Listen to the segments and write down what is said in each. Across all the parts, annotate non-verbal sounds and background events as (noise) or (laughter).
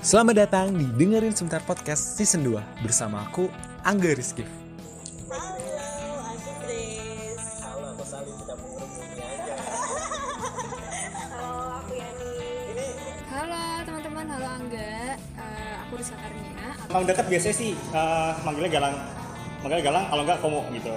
Selamat datang di Dengerin Sebentar Podcast Season 2 bersama aku, Angga Rizky. Halo, aku Grace. Halo, aku Salim tidak mengerumuni aja. Halo, aku Yani. Halo teman-teman, halo Angga. Eh, aku Rizka Karnia. Emang dekat biasanya sih eh, manggilnya Galang. Manggilnya Galang, kalau enggak Komo gitu.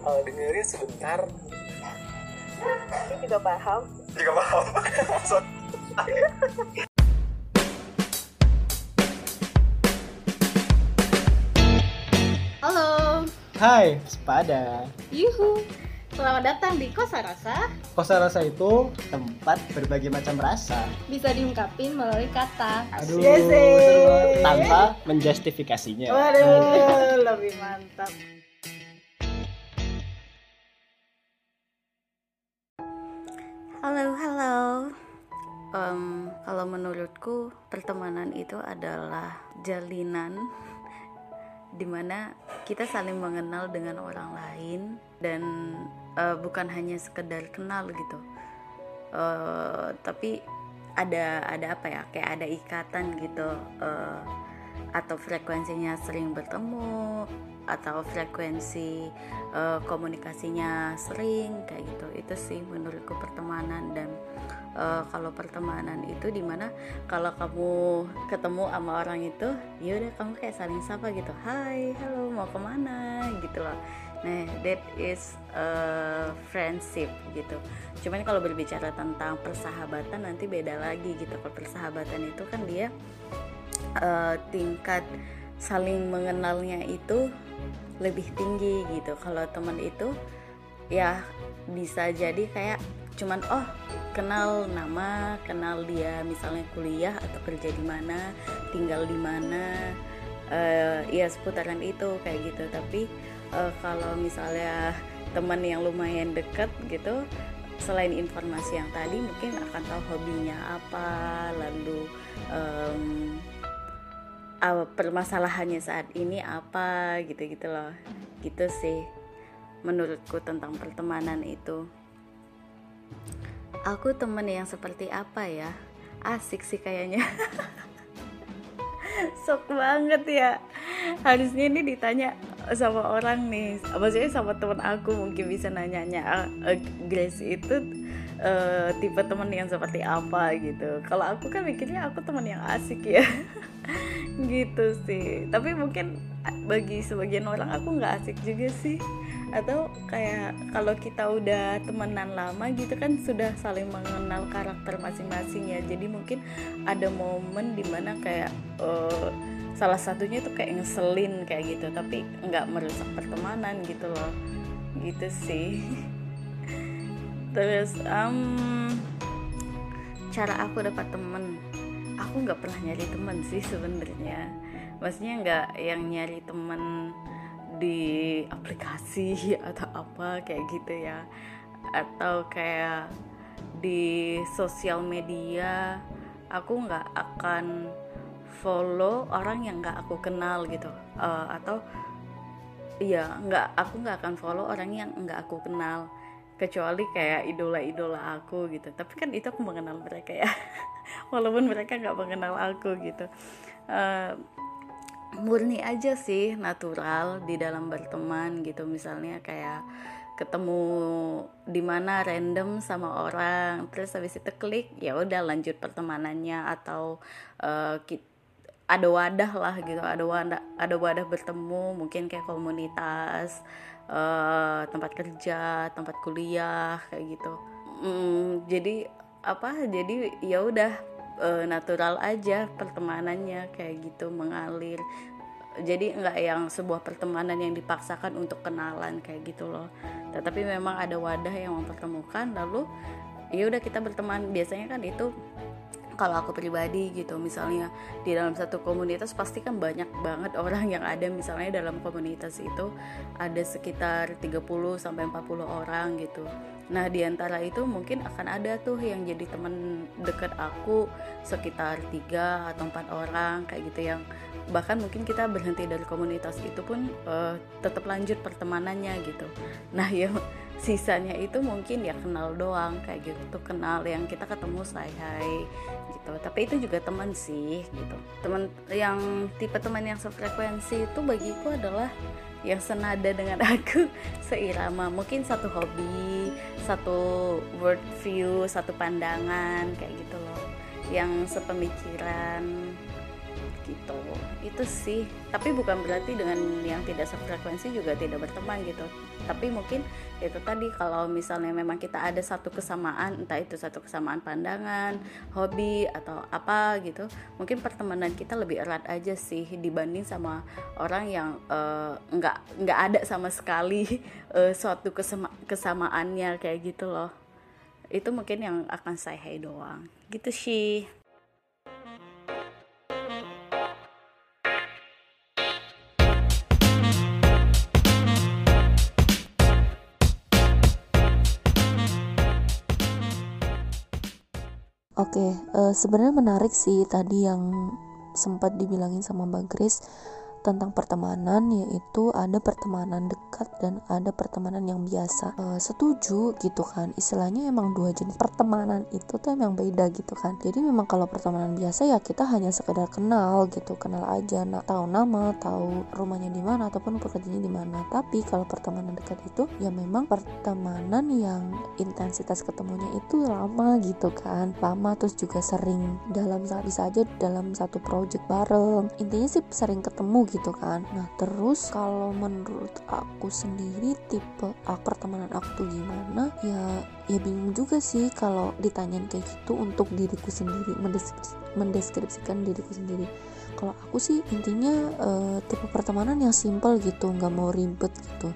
eh, dengerin sebentar. Ini juga paham. juga paham (laughs) So, Halo, Hai, sepada. yuhu. Selamat datang di Kosa Rasa. Kosa rasa itu tempat berbagai macam rasa. Bisa diungkapin melalui kata. Aduh, Yes, eh. tanpa menjustifikasinya. Waduh, (laughs) lebih mantap. Halo, halo. Em, kalau menurutku pertemanan itu adalah jalinan (laughs) di mana kita saling mengenal dengan orang lain dan eh, bukan hanya sekedar kenal gitu, Eh, tapi ada ada apa ya? Kayak ada ikatan gitu. Eh, atau frekuensinya sering bertemu atau frekuensi eh, komunikasinya sering kayak gitu. Itu sih menurutku pertemanan dan eh, kalau pertemanan itu di mana kalau kamu ketemu sama orang itu ya udah kamu kayak saling sapa gitu. Hai halo mau ke mana? gitu loh. Nah that is eh, friendship gitu. Cuman kalau berbicara tentang persahabatan nanti beda lagi gitu. Kalau persahabatan itu kan dia eh, tingkat saling mengenalnya itu lebih tinggi gitu. Kalau teman itu ya bisa jadi kayak cuman oh kenal nama kenal dia misalnya kuliah atau kerja di mana tinggal di mana. Eh ya seputaran itu kayak gitu. Tapi eh, kalau misalnya teman yang lumayan dekat gitu selain informasi yang tadi mungkin akan tahu hobinya apa lalu em, apa permasalahannya saat ini apa gitu-gitu loh. Gitu sih menurutku tentang pertemanan itu. Aku temen yang seperti apa ya? Asik sih kayaknya. (laughs) Sok banget ya. Harusnya ini ditanya sama orang nih. Maksudnya sama temen aku mungkin bisa nanyanya "Ah, eh, Grace itu eh, tipe temen yang seperti apa gitu. Kalau aku kan mikirnya aku temen yang asik ya. (laughs) Gitu sih. Tapi mungkin bagi sebagian orang aku nggak asik juga sih. Atau kayak kalau kita udah temenan lama gitu kan sudah saling mengenal karakter masing-masing ya. Jadi mungkin ada momen di mana kayak eh, salah satunya tuh kayak ngeselin kayak gitu. Tapi nggak merusak pertemanan gitu loh. Gitu sih (laughs) terus em, cara aku dapat temen. Aku nggak pernah nyari temen sih sebenarnya. Maksudnya nggak yang nyari temen di aplikasi (laughs) atau apa kayak gitu ya. Atau kayak di sosial media aku nggak akan follow orang yang nggak aku kenal gitu. Eh, atau iya nggak aku nggak akan follow orang yang nggak aku kenal kecuali kayak idola-idola aku gitu. Tapi kan itu aku mengenal mereka ya. (laughs) Walaupun mereka nggak mengenal aku gitu. Eh, murni aja sih natural di dalam berteman gitu. Misalnya kayak ketemu di mana random sama orang terus habis itu klik ya udah lanjut pertemanannya atau ki- ada wadah lah gitu. Ada wadah ada wadah bertemu mungkin kayak komunitas eh, tempat kerja tempat kuliah kayak gitu. Mm, jadi apa jadi ya udah eh, natural aja pertemanannya kayak gitu mengalir. Jadi nggak yang sebuah pertemanan yang dipaksakan untuk kenalan kayak gitu loh. Tetapi memang ada wadah yang mempertemukan lalu ya udah kita berteman. Biasanya kan itu kalau aku pribadi gitu misalnya di dalam satu komunitas pasti kan banyak banget orang yang ada misalnya dalam komunitas itu ada sekitar 30 sampai 40 orang gitu nah di antara itu mungkin akan ada tuh yang jadi teman dekat aku sekitar tiga atau empat orang kayak gitu yang bahkan mungkin kita berhenti dari komunitas itu pun uh, tetap lanjut pertemanannya gitu. Nah (laughs) ya sisanya itu mungkin ya kenal doang kayak gitu kenal yang kita ketemu say hai gitu. Tapi itu juga teman sih gitu. Teman yang tipe teman yang sefrekuensi itu bagiku adalah yang senada dengan (laughs) aku seirama. Mungkin satu hobi satu world view satu pandangan kayak gitu loh. Yang sepemikiran gitu itu sih. Tapi bukan berarti dengan yang tidak sefrekuensi juga tidak berteman gitu. Tapi mungkin itu tadi kalau misalnya memang kita ada satu kesamaan entah itu satu kesamaan pandangan hobi atau apa gitu mungkin pertemanan kita lebih erat aja sih dibanding sama orang yang uh, nggak nggak ada sama sekali uh, (laughs) suatu kesama kesamaannya kayak gitu loh. Itu mungkin yang akan saya hai doang. Gitu sih Oke, okay, uh, eh, sebenarnya menarik sih tadi yang sempat dibilangin sama Mbak Grace tentang pertemanan yaitu ada pertemanan dekat dan ada pertemanan yang biasa. E, setuju gitu kan? Istilahnya emang dua jenis pertemanan itu tuh emang beda gitu kan? Jadi memang kalau pertemanan biasa ya kita hanya sekedar kenal gitu kenal aja. Nah, tahu nama tahu rumahnya di mana ataupun pekerjaannya di mana. Tapi kalau pertemanan dekat itu ya memang pertemanan yang intensitas ketemunya itu lama gitu kan? Lama terus juga sering dalam bisa aja dalam satu project bareng. Intinya sih sering ketemu gitu kan. Nah terus kalau menurut aku sendiri tipe aku, pertemanan aku tuh gimana? Ya ya bingung juga sih kalau ditanyain kayak gitu untuk diriku sendiri mendeskripsi, mendeskripsikan diriku sendiri. Kalau aku sih intinya uh, tipe pertemanan yang simple gitu nggak mau ribet gitu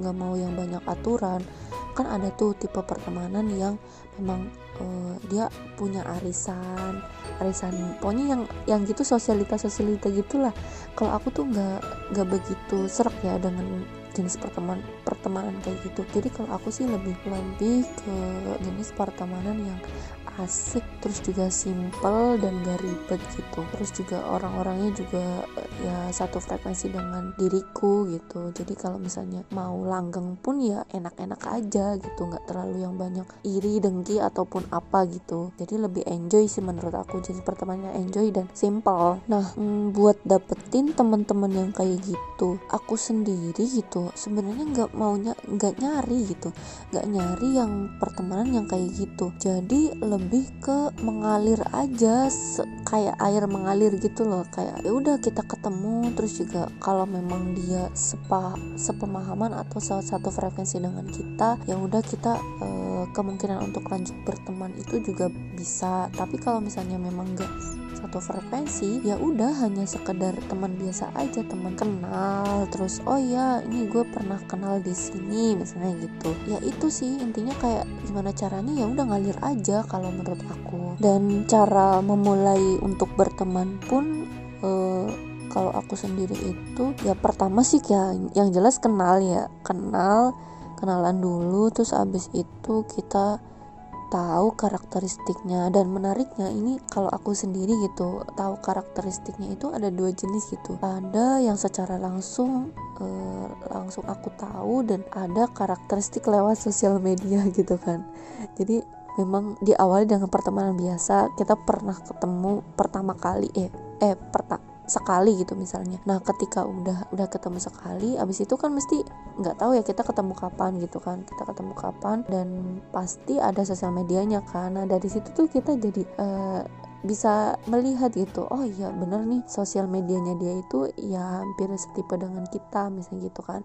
nggak mau yang banyak aturan. Kan ada tuh tipe pertemanan yang memang uh, dia punya arisan arisan. Pokoknya yang yang gitu sosialita sosialita gitulah. Kalau aku tuh nggak nggak begitu serak ya dengan jenis pertemanan pertemanan kayak gitu. Jadi kalau aku sih lebih lebih ke jenis pertemanan yang asik terus juga simple dan gak ribet gitu. Terus juga orang-orangnya juga eh, ya satu frekuensi dengan diriku gitu. Jadi kalau misalnya mau langgeng pun ya enak-enak aja gitu nggak terlalu yang banyak iri dengki ataupun apa gitu. Jadi lebih enjoy sih menurut aku. Jadi pertemanannya enjoy dan simple nah mm, buat dapetin teman-teman yang kayak gitu aku sendiri gitu sebenarnya nggak maunya nggak nyari gitu. Nggak nyari yang pertemanan yang kayak gitu. Jadi lebih lebih ke mengalir aja kayak air mengalir gitu loh. Kayak ya udah kita ketemu. Terus juga kalau memang dia sepa sepemahaman atau salah satu frekuensi dengan kita ya udah kita e, kemungkinan untuk lanjut berteman itu juga bisa. Tapi kalau misalnya memang enggak satu frekuensi ya udah hanya sekedar teman biasa aja teman kenal. Terus oh ya ini gue pernah kenal di sini misalnya gitu. Ya itu sih intinya kayak gimana caranya ya udah ngalir aja kalau menurut aku. Dan cara memulai untuk berteman pun uh, kalau aku sendiri itu ya pertama sih ya yang jelas kenal ya. Kenal kenalan dulu terus abis itu kita tahu karakteristiknya dan menariknya ini kalau aku sendiri gitu tahu karakteristiknya itu ada dua jenis gitu. Ada yang secara langsung uh, langsung aku tahu dan ada karakteristik lewat sosial media (laughs) gitu kan. Jadi memang diawali dengan pertemanan biasa kita pernah ketemu pertama kali eh eh pertama sekali gitu misalnya. Nah ketika udah udah ketemu sekali abis itu kan mesti nggak tahu ya kita ketemu kapan gitu kan. Kita ketemu kapan dan pasti ada sosial medianya kan. Nah dari situ tuh kita jadi uh, bisa melihat gitu oh iya bener nih sosial medianya dia itu ya hampir setipe dengan kita misalnya gitu kan.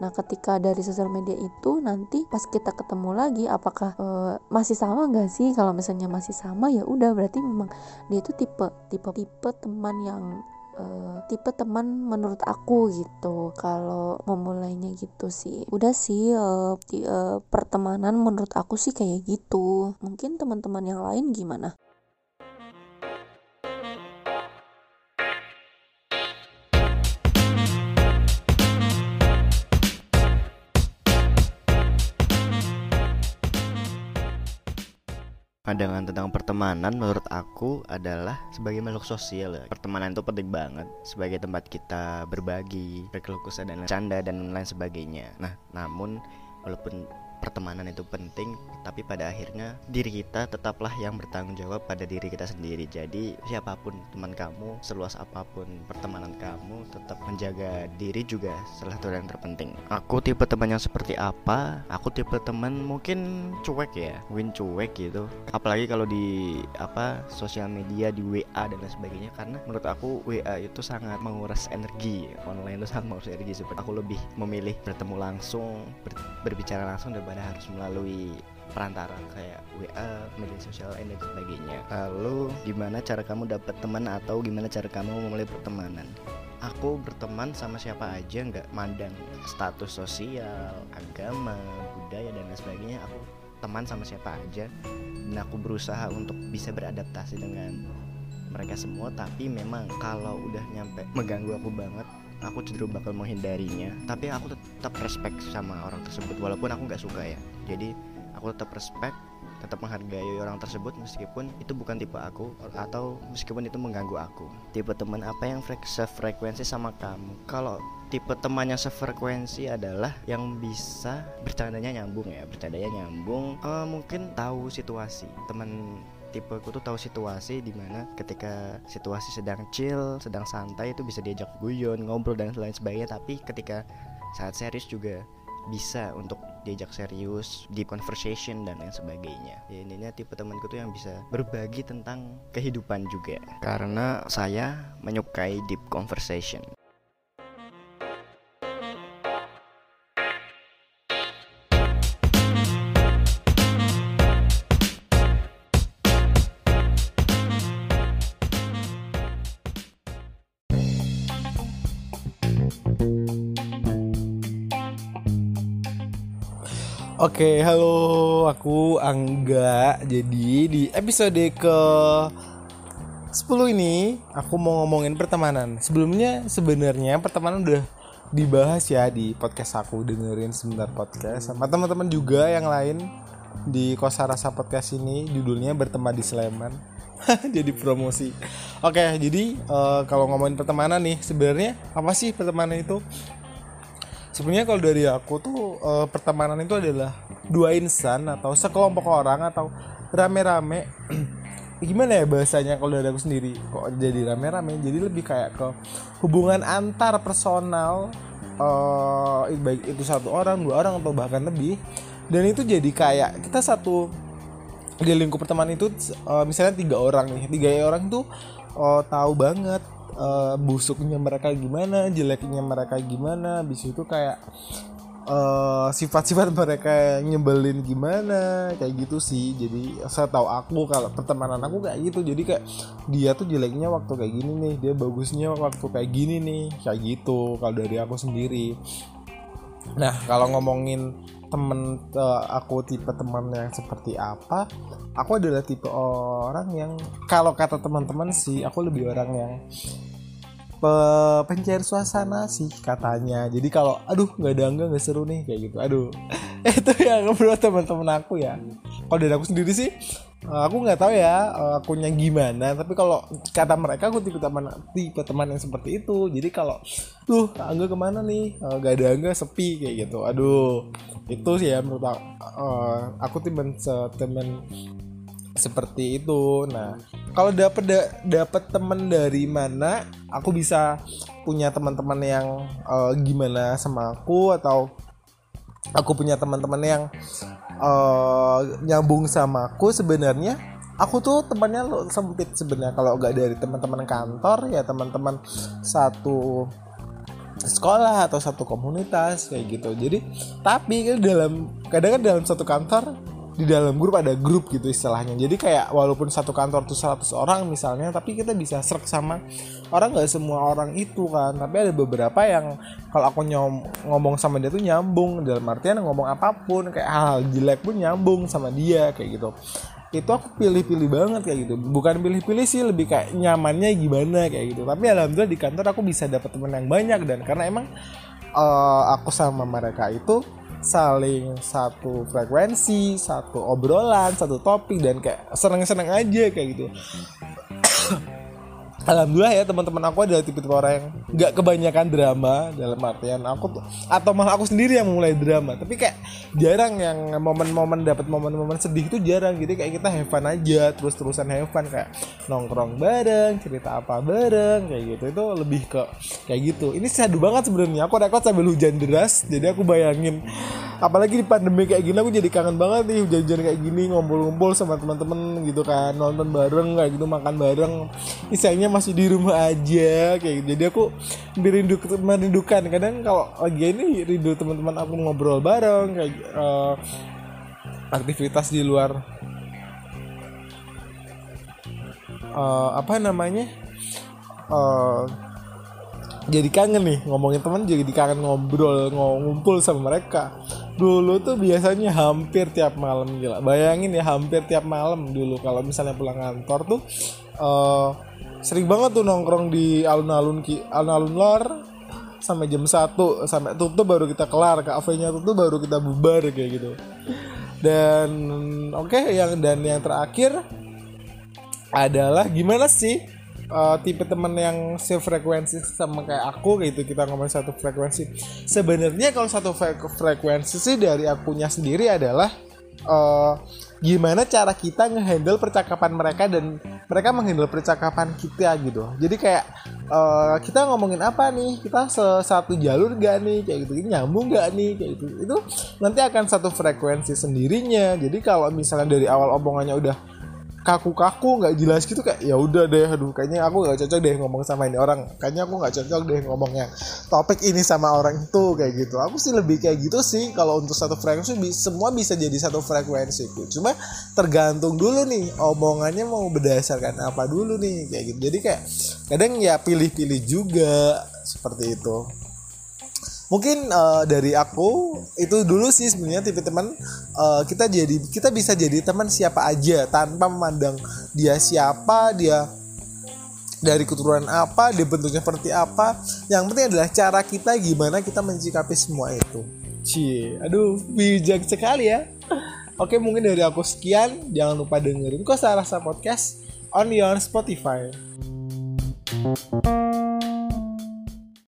Nah ketika dari sosial media itu nanti pas kita ketemu lagi apakah uh, masih sama nggak sih? Kalau misalnya masih sama ya udah berarti memang dia itu tipe tipe tipe teman yang uh, tipe teman menurut aku gitu. Kalau memulainya gitu sih udah sih uh, di, uh, pertemanan menurut aku sih kayak gitu. Mungkin teman-teman yang lain gimana pandangan tentang pertemanan menurut aku adalah sebagai makhluk sosial ya. Pertemanan itu penting banget sebagai tempat kita berbagi, berkeluh dan canda dan lain sebagainya. Nah, namun walaupun pertemanan itu penting tapi pada akhirnya diri kita tetaplah yang bertanggung jawab pada diri kita sendiri. Jadi siapa pun teman kamu seluas apa pun pertemanan kamu tetap menjaga diri juga salah satu yang terpenting. Aku tipe teman yang seperti apa? Aku tipe teman mungkin cuek ya mungkin cuek gitu. Apalagi kalau di apa sosial media di WA dan lain sebagainya karena menurut aku WA itu sangat menguras energi. Online itu sangat menguras energi seperti aku lebih memilih bertemu langsung ber, berbicara langsung dan daripada harus melalui perantara kayak WA, media sosial lain dan sebagainya. Lalu gimana cara kamu dapat teman atau gimana cara kamu memulai pertemanan? Aku berteman sama siapa aja nggak mandang status sosial, agama, budaya dan lain sebagainya. Aku teman sama siapa aja dan aku berusaha untuk bisa beradaptasi dengan mereka semua tapi memang kalau udah nyampe mengganggu aku banget aku cenderung bakal menghindarinya. Tapi aku tetap respect sama orang tersebut walaupun aku nggak suka ya. Jadi aku tetap respect tetap menghargai orang tersebut meskipun itu bukan tipe aku atau meskipun itu mengganggu aku. Tipe teman apa yang sefrekuensi sama kamu? Kalau tipe teman yang sefrekuensi adalah yang bisa bercandanya nyambung ya bercandanya nyambung uh, mungkin tahu situasi teman tipe aku tuh tahu situasi di mana ketika situasi sedang chill sedang santai itu bisa diajak guyon ngobrol dan lain sebagainya. Tapi ketika saat serius juga bisa untuk diajak serius deep conversation dan lain sebagainya. Ya intinya tipe temanku tuh yang bisa berbagi tentang kehidupan juga. Karena saya menyukai deep conversation Oke, halo, aku Angga. Jadi di episode ke 10 ini aku mau ngomongin pertemanan. Sebelumnya sebenarnya pertemanan udah dibahas ya di podcast aku dengerin sebentar podcast sama teman-teman juga yang lain di Kosa Rasa Podcast ini judulnya berteman di Sleman. (laughs) jadi promosi. Oke, jadi uh, kalau ngomongin pertemanan nih, sebenarnya apa sih pertemanan itu? sebenarnya kalau dari aku tuh uh, pertemanan itu adalah dua insan atau sekelompok orang atau rame-rame. (clears throat) Gimana ya bahasanya kalau dari aku sendiri? Kok jadi rame-rame? Jadi lebih kayak ke hubungan antar personal uh, baik itu satu orang dua orang atau bahkan lebih. Dan itu jadi kayak kita satu di lingkup pertemanan itu uh, misalnya tiga orang nih. Tiga orang tuh uh, tahu banget uh, busuknya mereka gimana jeleknya mereka gimana. Bis itu kayak uh, sifat-sifat mereka nyebelin gimana kayak gitu sih. Jadi saya tahu aku kalau pertemanan aku kayak gitu. Jadi kayak dia tuh jeleknya waktu kayak gini nih dia bagusnya waktu kayak gini nih kayak gitu kalau dari aku sendiri. Nah kalau ngomongin temen uh, aku tipe teman yang seperti apa aku adalah tipe orang yang kalau kata teman-teman sih aku lebih orang yang pencair suasana sih katanya. Jadi kalau aduh nggak ada enggak nggak seru nih kayak gitu. Aduh. (laughs) Itu yang ngobrol teman-teman aku ya. Kalau dari aku sendiri sih eh, aku nggak tahu ya eh, akunya gimana. Tapi kalau kata mereka aku tipe teman tipe teman yang seperti itu. Jadi kalau tuh angga ke mana nih? Eh, nggak ada angga sepi kayak gitu. Aduh. Itu sih ya menurut aku, aku teman teman seperti itu. Nah, kalau dapat da dapat teman dari mana, aku bisa punya teman-teman yang uh, gimana sama aku atau aku punya teman-teman yang uh, nyambung sama aku sebenarnya. Aku tuh temannya lo sempit sebenarnya. Kalau nggak dari teman-teman kantor ya teman-teman satu sekolah atau satu komunitas kayak gitu. Jadi tapi kan dalam kadang kan dalam satu kantor di dalam grup ada grup gitu istilahnya. Jadi kayak walaupun satu kantor tuh 100 orang misalnya tapi kita bisa serak sama orang nggak semua orang itu kan. Tapi ada beberapa yang kalau aku nyom, ngomong sama dia tuh nyambung dalam artian ngomong apa pun kayak hal, -hal jelek pun nyambung sama dia kayak gitu. Itu aku pilih-pilih banget kayak gitu. Bukan pilih-pilih sih lebih kayak nyamannya gimana kayak gitu. Tapi alhamdulillah di kantor aku bisa dapat teman yang banyak dan karena emang uh, aku sama mereka itu saling satu frekuensi satu obrolan satu topik dan kayak seneng-seneng aja kayak gitu Alhamdulillah ya teman-teman aku adalah tipe-tipe orang yang nggak kebanyakan drama dalam artian aku tuh atau malah aku sendiri yang memulai drama. Tapi kayak jarang yang momen-momen dapat momen-momen sedih itu jarang. Jadi kayak kita have fun aja terus-terusan have fun. Kayak nongkrong bareng cerita apa bareng kayak gitu. Itu lebih ke kayak gitu. Ini sadu banget sebenarnya. Aku rekod sambil hujan deras jadi aku bayangin apalagi di pandemi kayak gini aku jadi kangen banget nih hujan-hujan kayak gini ngumpul-ngumpul sama teman-teman gitu kan. Nonton bareng kayak gitu makan bareng. Istilahnya masih di rumah aja kayak gitu. jadi aku merindu merindukan. Kadang kalau lagi ini rindu teman-teman aku ngobrol bareng kayak uh, aktivitas di luar uh, apa namanya? Uh, jadi kangen nih ngomongin teman jadi kangen ngobrol ngumpul sama mereka dulu tuh biasanya hampir tiap malam gila. Bayangin ya hampir tiap malam dulu kalau misalnya pulang kantor tuh uh, sering banget tuh nongkrong di alun-alun ki alun-alun luar sampai jam 1 sampai tutup baru kita kelar kafenya tutup baru kita bubar kayak gitu. Dan oke okay, yang dan yang terakhir adalah gimana sih uh, tipe temen yang sefrekuensi sama kayak aku gitu kita ngomong satu frekuensi. Sebenarnya kalau satu frekuensi sih dari akunya sendiri adalah uh, gimana cara kita ngehandle percakapan mereka dan mereka menghandle percakapan kita gitu. Jadi kayak uh, kita ngomongin apa nih? Kita satu jalur gak nih? Kayak gitu ini nyambung gak nih? Kayak gitu. Itu nanti akan satu frekuensi sendirinya. Jadi kalau misalnya dari awal omongannya udah kaku-kaku nggak jelas gitu kayak ya udah deh aduh kayaknya aku nggak cocok deh ngomong sama ini orang. Kayaknya aku nggak cocok deh ngomongnya. Topik ini sama orang itu kayak gitu. Aku sih lebih kayak gitu sih kalau untuk satu frekuensi semua bisa jadi satu frekuensi cuma tergantung dulu nih omongannya mau berdasarkan apa dulu nih kayak gitu. Jadi kayak kadang ya pilih-pilih juga seperti itu mungkin uh, dari aku itu dulu sih sebenarnya tipe teman uh, kita jadi kita bisa jadi teman siapa aja tanpa memandang dia siapa dia dari keturunan apa dia bentuknya seperti apa. Yang penting adalah cara kita gimana kita mencikapi semua itu. Cie, aduh bijak sekali ya. Oke mungkin dari aku sekian. Jangan lupa dengerin Kosa Rasa Podcast On your Spotify